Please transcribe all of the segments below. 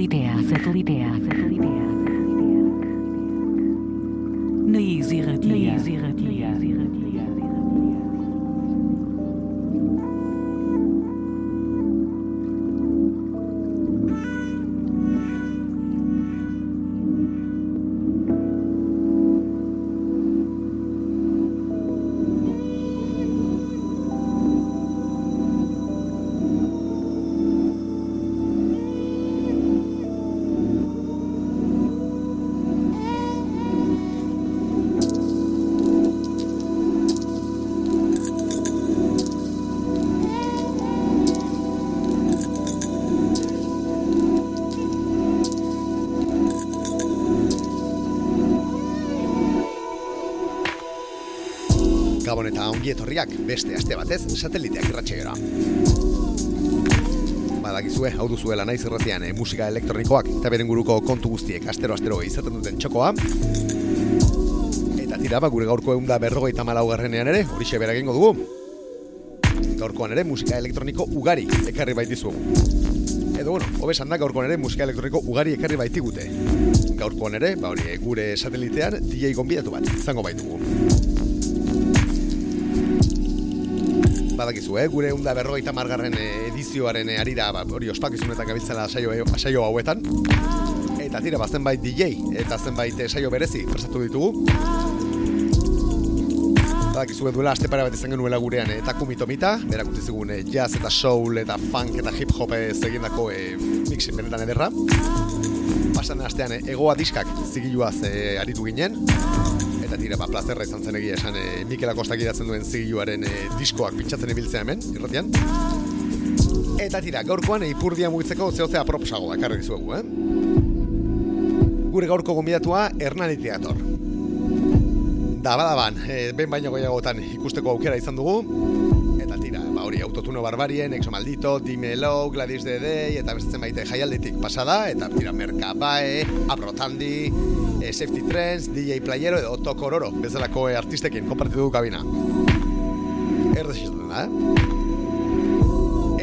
Satelitea, satelitea, satelitea. Etorriak beste aste batez sateliteak irratxeora. Badakizue, hau duzuela naiz irratian eh, musika elektronikoak eta beren guruko kontu guztiek astero-astero izaten duten txokoa. Eta tira, ba, gure gaurko egun da berrogeita malau garrenean ere, horixe bera egingo dugu. Gaurkoan ere musika elektroniko ugari ekarri baitizugu. Edo, bueno, hobesan da gaurkoan ere musika elektroniko ugari ekarri baitigute. Gaurkoan ere, ba hori, gure satelitean DJ gonbidatu bat izango baitugu. Badakizu, eh? gure unda berrogeita margarren edizioaren arira, ba, hori ospakizunetan gabiltzela saio, saio hauetan. Eta tira, ba, zenbait DJ eta zenbait saio berezi prestatu ditugu. Badakizu duela aste pare bat izan genuela gurean eta kumitomita, berak utzi zigun eh, jazz eta soul eta funk eta hip hop ez egindako eh, mixin benetan ederra. Pasan astean eh, egoa diskak zigiluaz eh, aritu ginen, eta tira, ba, plazerra izan zen egia esan e, Mikel Akostak idatzen duen zigiluaren e, diskoak pintsatzen ibiltzea hemen, irratian. Eta tira, gaurkoan ipurdia mugitzeko zehozea aproposago dakarri dizuegu, eh? Gure gaurko gombidatua Hernani Teator. Da, badaban, e, ben baino goiagotan ikusteko aukera izan dugu. Eta tira, ba hori, autotuno barbarien, exo maldito, dimelo, Gladys Dede, eta bestatzen baite jaialditik pasada, eta tira, Merkabae, Abrotandi, e, Safety Trends, DJ Playero edo Otto Kororo, bezalako e, artistekin konpartitu du kabina. Izaten da, eh?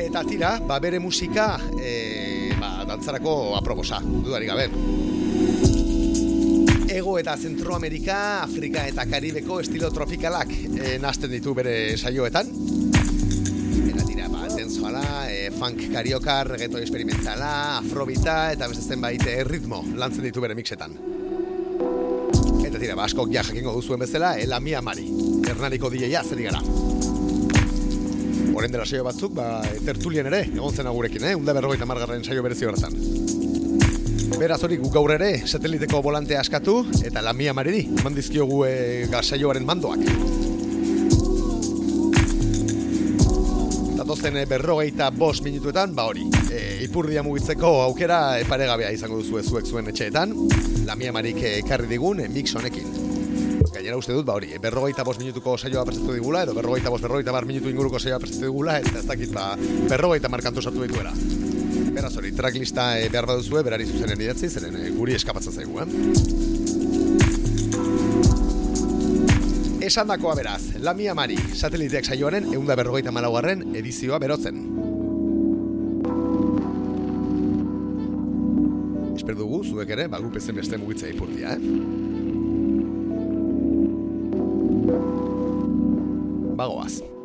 Eta tira, ba bere musika, e, ba, dantzarako aprobosa, dudari gabe. Ego eta Zentroamerika, Afrika eta Karibeko estilo tropikalak e, nazten ditu bere saioetan. Eta tira, ba, denzoala, e, funk karioka, reggaeton experimentala, afrobita eta beste zenbait ritmo lantzen ditu bere mixetan. Tira, ba, askok ja jakingo duzuen bezala, ela mia mari, Hernaniko DJ-a zer gara. Horen dela saio batzuk, ba, tertulien ere, egon zen gurekin, eh? Unda berrogeita margarren saio berezi horretan. Beraz hori gu gaur ere, sateliteko volante askatu, eta la mia mariri, eman dizkiogu e, mandoak. Datozen e, berrogeita bost minutuetan, ba hori, e, ipurdia mugitzeko aukera e, paregabea izango duzu zuek zuen etxeetan, la mia marik ekarri digun mix honekin. Gainera uste dut, ba hori, berrogeita bost minutuko saioa prestatu digula, edo berrogeita bost, berrogeita bar minutu inguruko saioa prestatu digula, eta ez dakit, ba, berrogeita markantu sartu dituela. Beraz hori, tracklista e, behar baduzue, berari zuzenen idatzi, zeren e, guri eskapatzen zaigu, eh? Esan dakoa beraz, Lamia Mari, sateliteak saioaren eunda berrogeita malaugarren edizioa berotzen. Esper dugu, zuek ere, bagu pezen beste mugitzea ipurtia, eh? Bagoaz.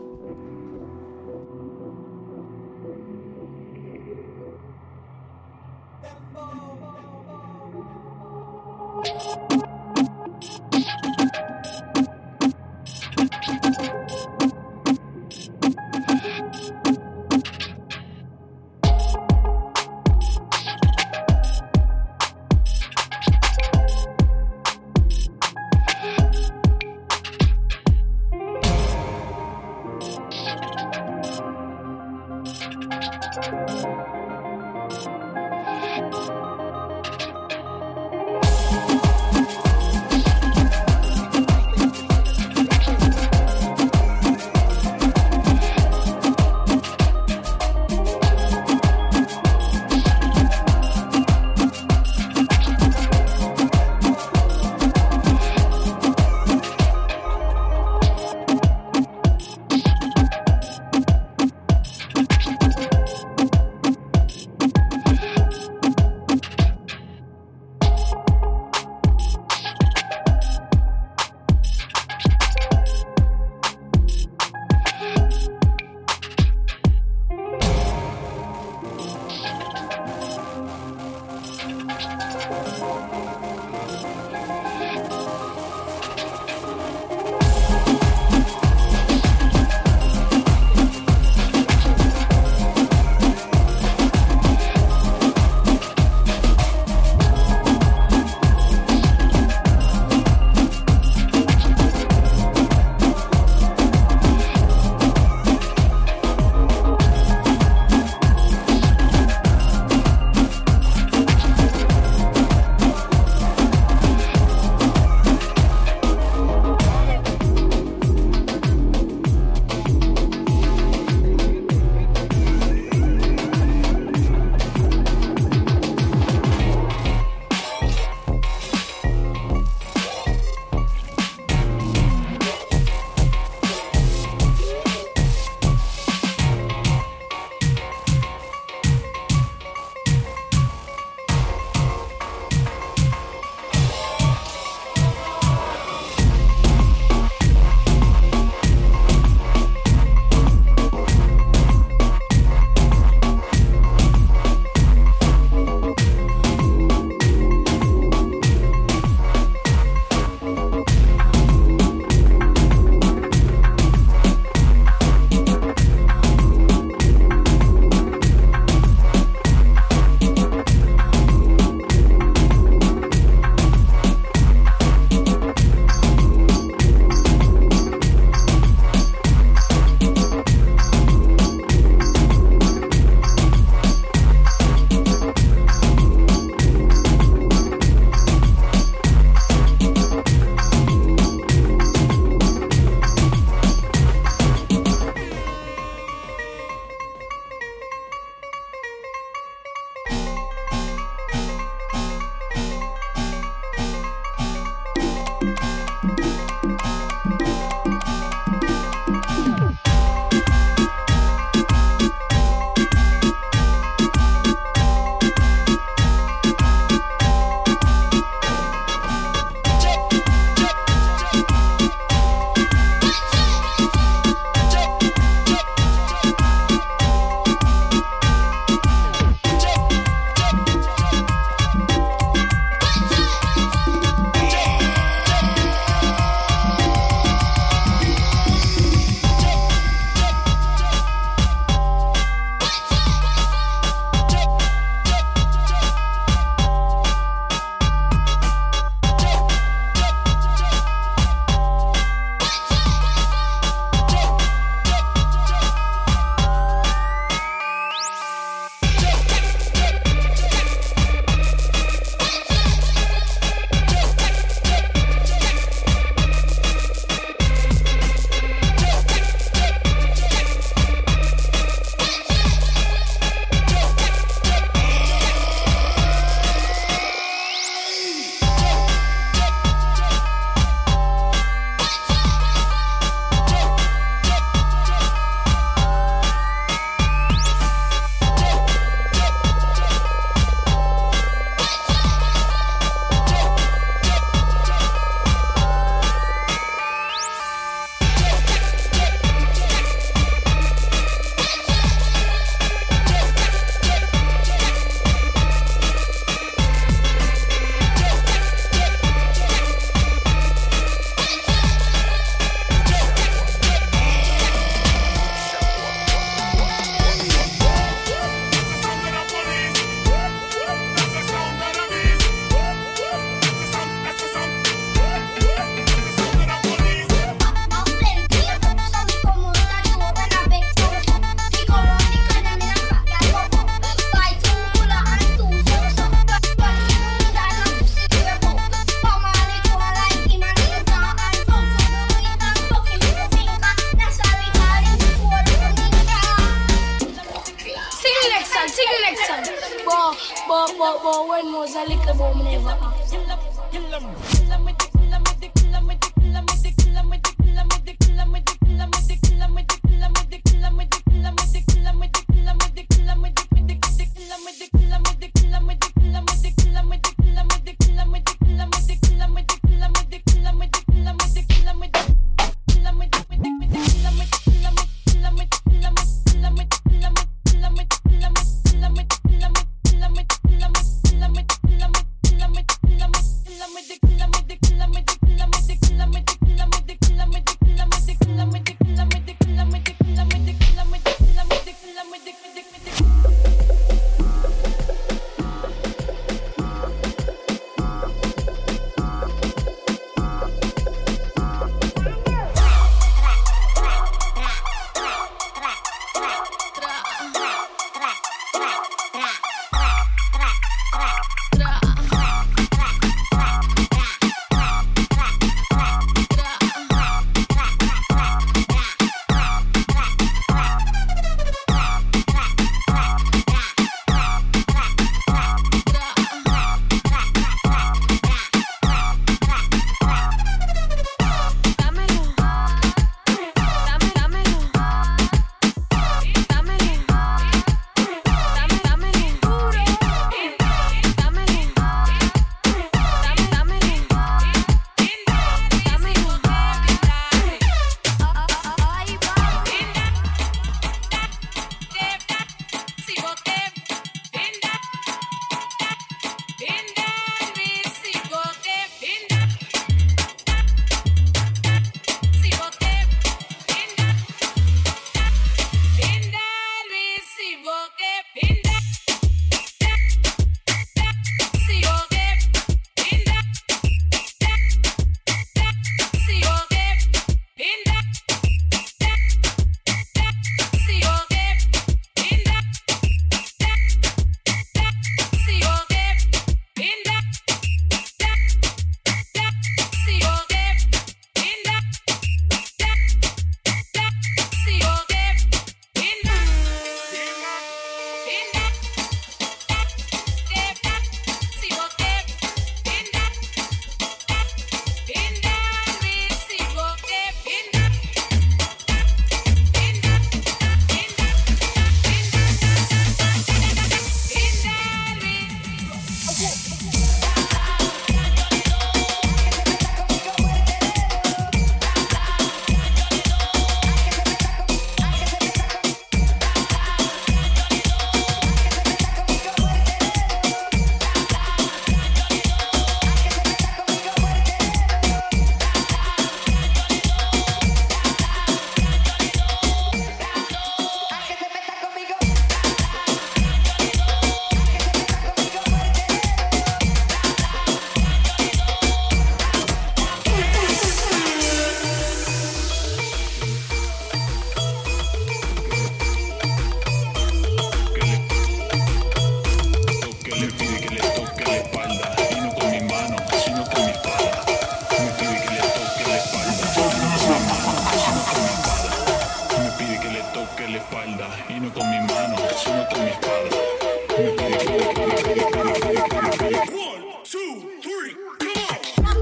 two, three, come on.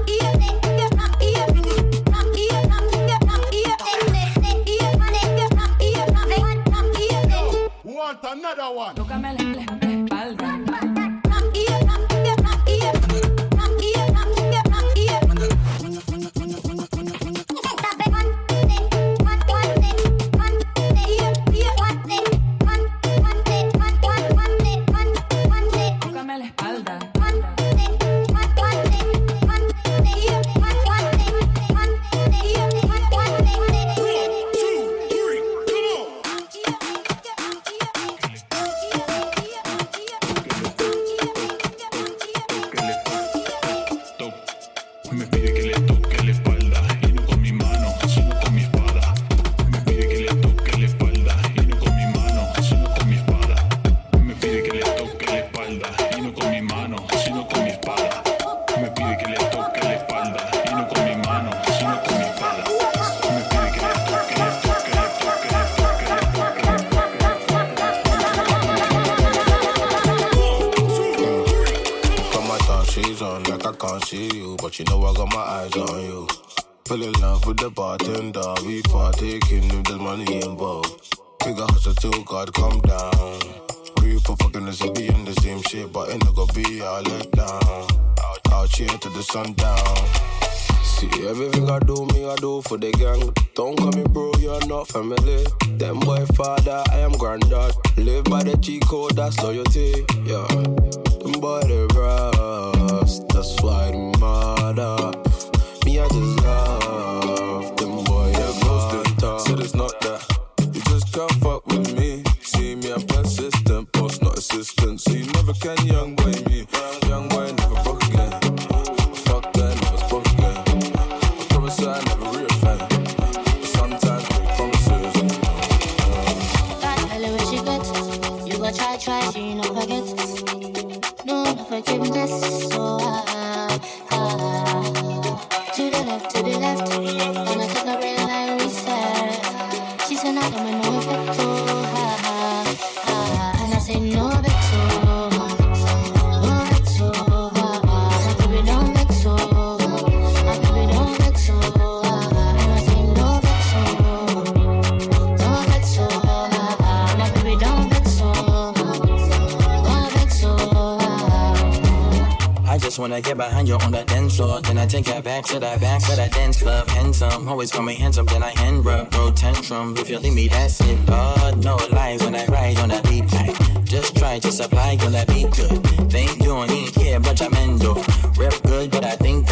Want another one? yeah. Them boy they that's why they. Me I just love them them, it's not that. You just can't fuck with me. See me, I'm persistent, boss not assistant. So you never can, young boy. back to that back to that dance club. Handsome, always call me handsome, then I hand rub, bro tantrum. If you leave me, that's it. Oh, no lies when I ride on that beat. I just try to supply, girl, that beat good. Think you don't care, but I'm endo. Rep good, but I think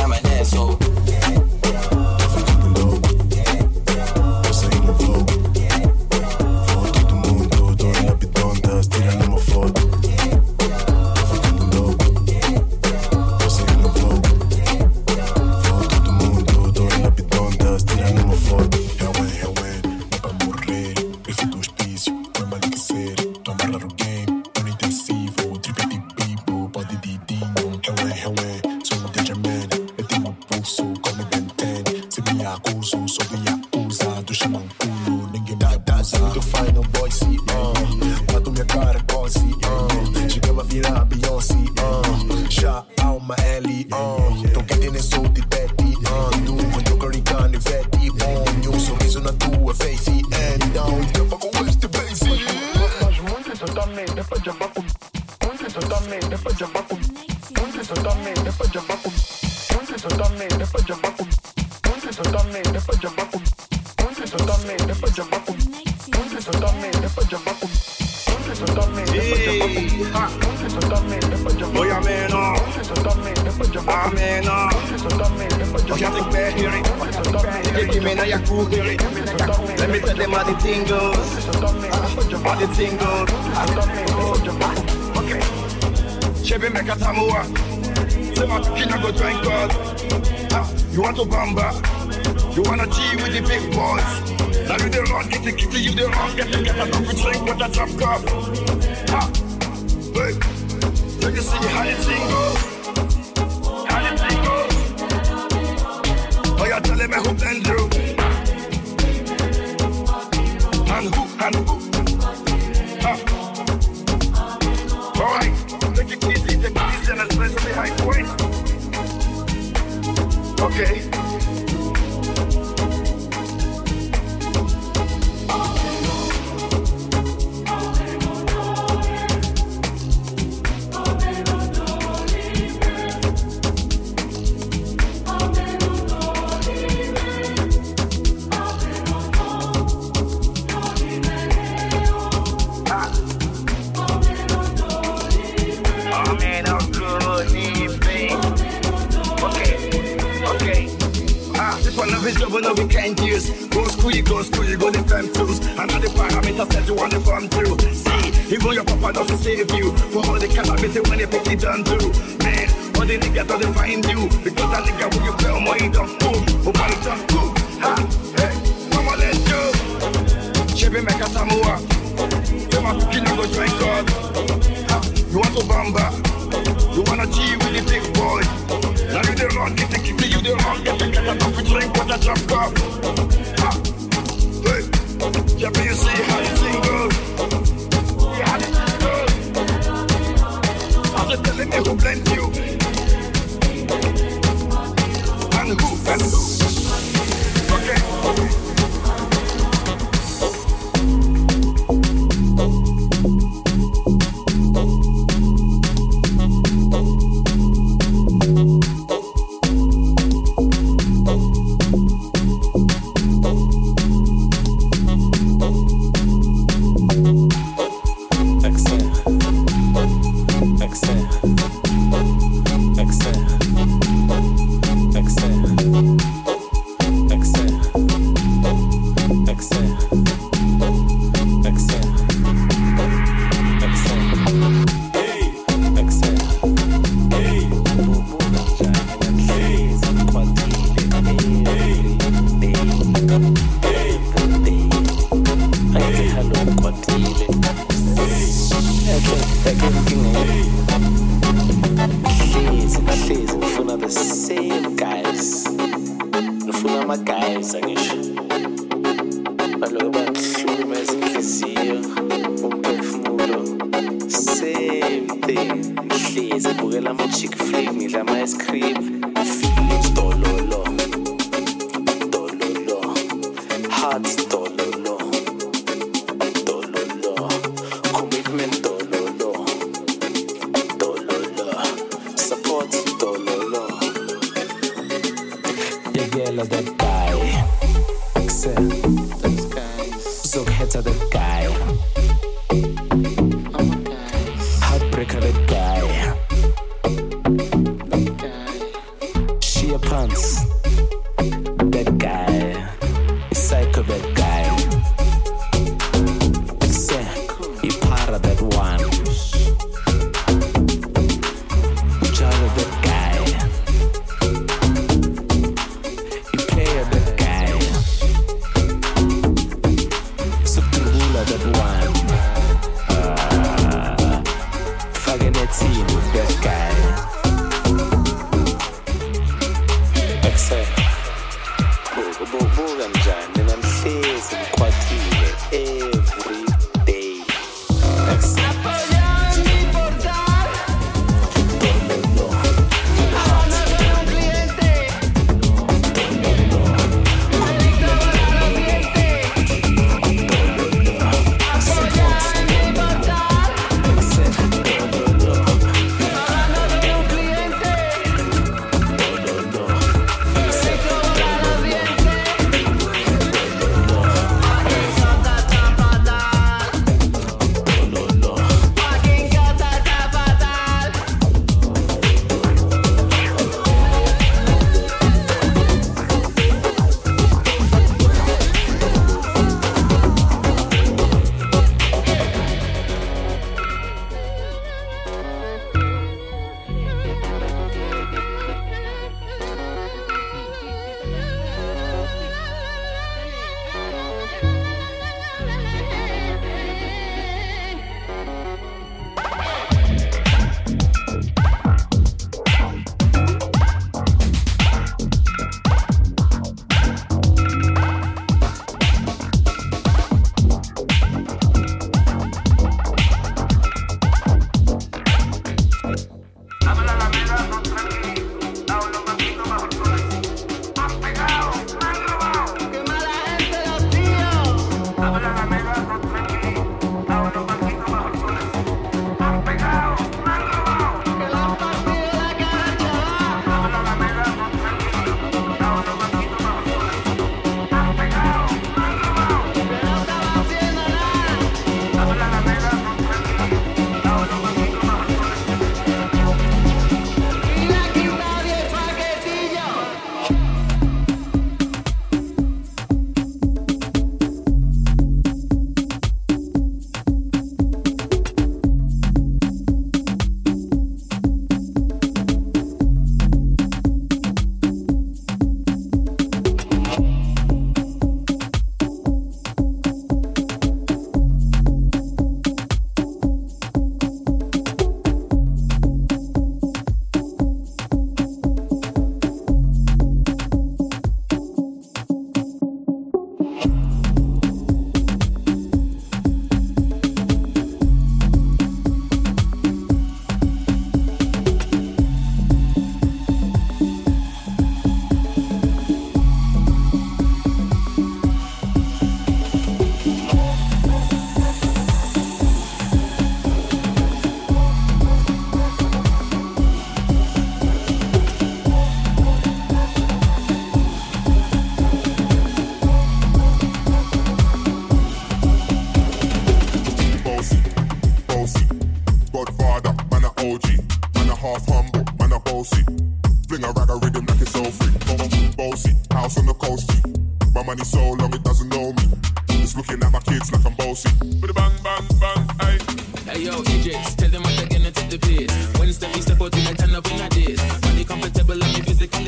kanjani? Namhlezi ngikhwathile eh.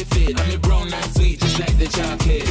really fit. I'm the brown and sweet, just like the chocolate.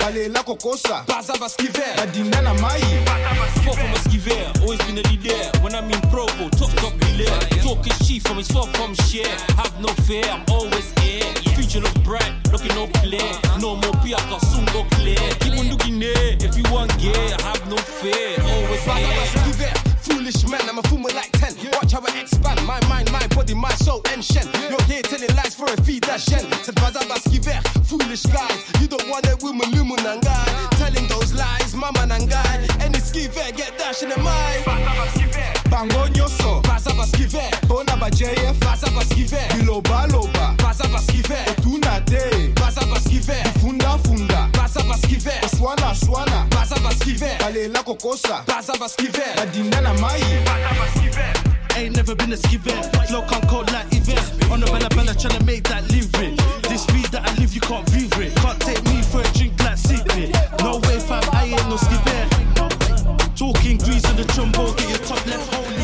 balela kokosa baza baskive badinda na mai Far from a skiver, always been a leader. When I'm in Provo, top top dealer. Talk is cheap from his far from share. Have no fear, I'm always here. Future look bright, looking no clear. No more piaka, soon go clear. Keep on looking there, if you want gear, have no fear. Always here. Foolish man, I'm a fool with like 10 Watch how I expand my mind, my body, my soul and shen. You're here telling lies for a fee that shen. Said baza baskive, foolish guys You don't want it with my lumu nangai Telling those lies, mama nangai Any skive, get dash in the mind Bango nyoso baskive etuna te baza baskive fundafunda baza baskive oswanaswana baza baskive balela kokosa baskive badinda na mai Ain't never been a skiver. Flow can't cold like events. On the bella bella tryna make that living. This speed that I live, you can't breathe it. Can't take me for a drink like secret. No way, fam, I ain't no skiver. Talking grease on the trombone, get your top left hole.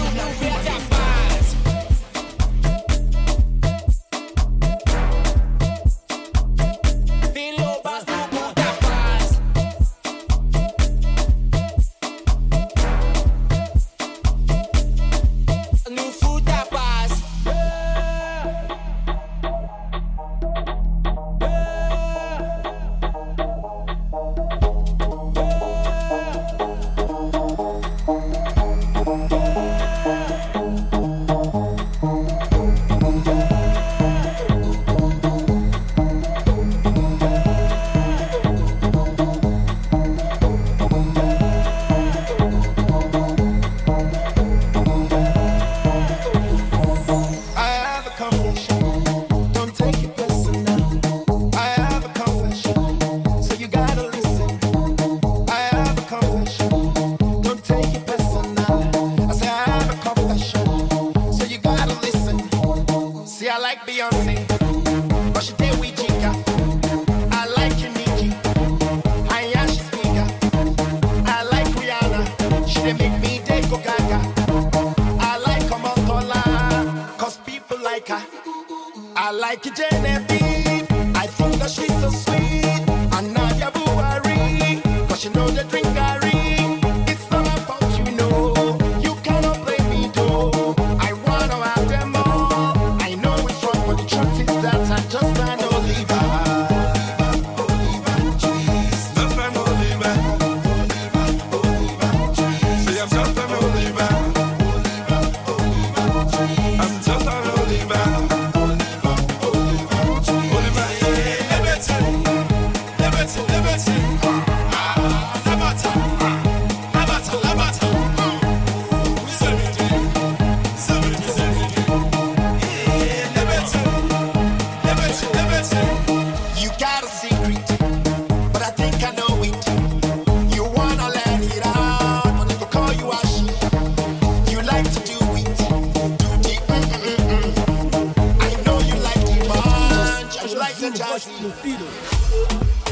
like do filho.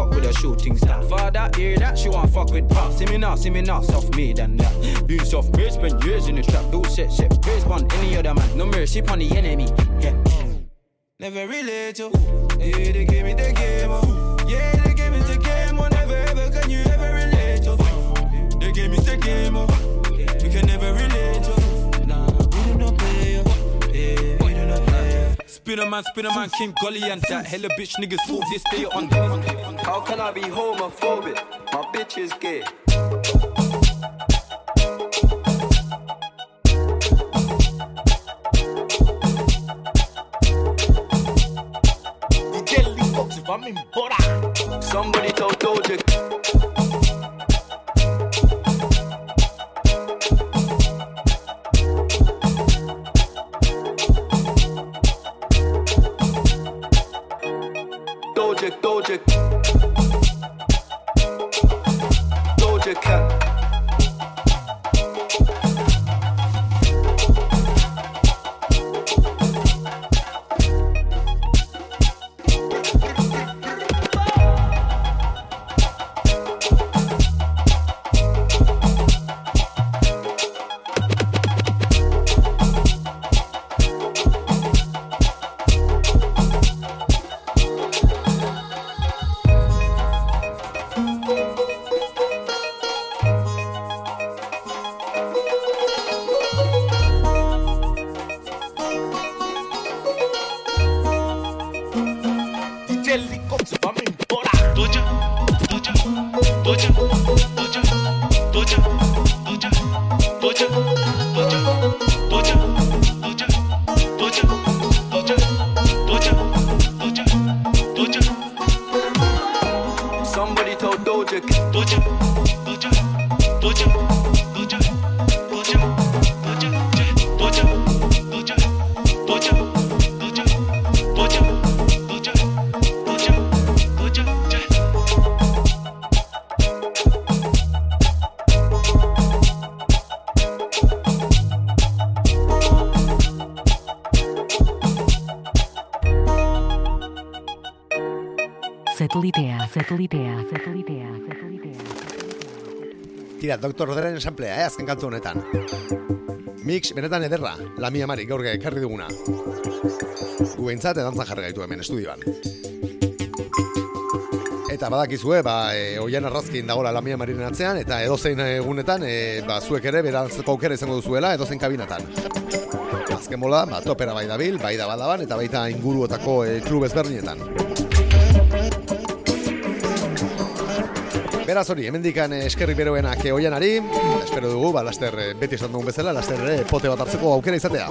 Fuck with a shooting star. Father, hear that? She want fuck with pop. See me now, see me now, soft made and that. Being soft made, spend years in the trap. Don't set, set, praise on any other man. No mercy on the enemy. Yeah. Never relate to. Yeah, they gave me the game. Oh. Yeah, they gave me the game. Oh, never ever can you ever relate to. They gave me the game. Oh. We can never relate to. Nah, we do not play. Oh. Yeah, do. Spiderman, Spiderman, King Gully and that hella bitch niggas thought this day on. How can I be homophobic? My bitch is gay. Somebody told Doja. helicopter, I'm in Bola. Dr. Roderen esamplea, eh, azken kantu honetan. Mix, benetan ederra, Lamia Mari, gaur ekarri duguna. Gu behintzat, edantzan jarri gaitu hemen estudioan. Eta badakizue, ba, e, oian arrazkin dagoela Lamia Marinen atzean, eta edozein egunetan, e, ba, zuek ere, berantzeko aukera izango duzuela, edozein kabinatan. Azken bola, ba, topera bai dabil, bai da badaban, eta baita inguruotako e, klub ezberdinetan. Beraz hori, hemendikan eh, eskerrik beroenak eh, oianari, espero dugu, ba, laster eh, beti esan dugun bezala, laster ere pote bat hartzeko aukera izatea.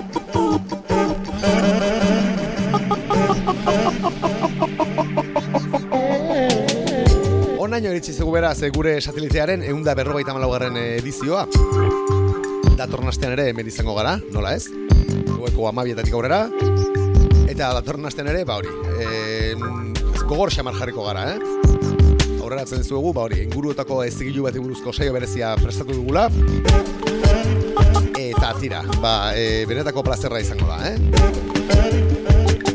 Onaino iritsi zegu beraz eh, gure satelitearen eunda berrogeita malaugarren edizioa. Datorren astean ere hemen izango gara, nola ez? Gueko amabietatik aurrera. Eta datorren astean ere, ba hori, e, gogor xamar jarriko gara, eh? Aurreratzen zuegu, ba hori, inguruotako ezigilu bat buruzko saio berezia prestatu dugula. Eta tira, ba, e, benetako plazerra izango da, eh?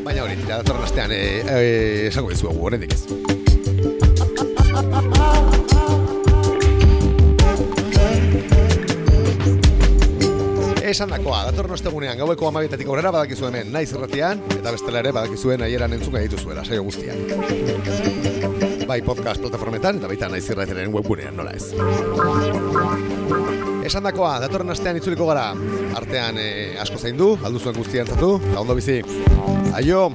Baina hori, tira, datorren astean, e, e, esango dizuegu, horrendik ez. Esan dakoa, datorren ostegunean, gaueko amabietatik aurrera badakizu hemen, naiz irratian, eta bestela ere badakizuen aieran entzun dituzuela, saio guztiak bai podcast plataformetan eta baita naiz irrateren webgunean nola ez. Esan dakoa, datorren astean itzuliko gara, artean eh, asko zein du, aldu zuen guztian zatu, eta ondo bizi. Aio!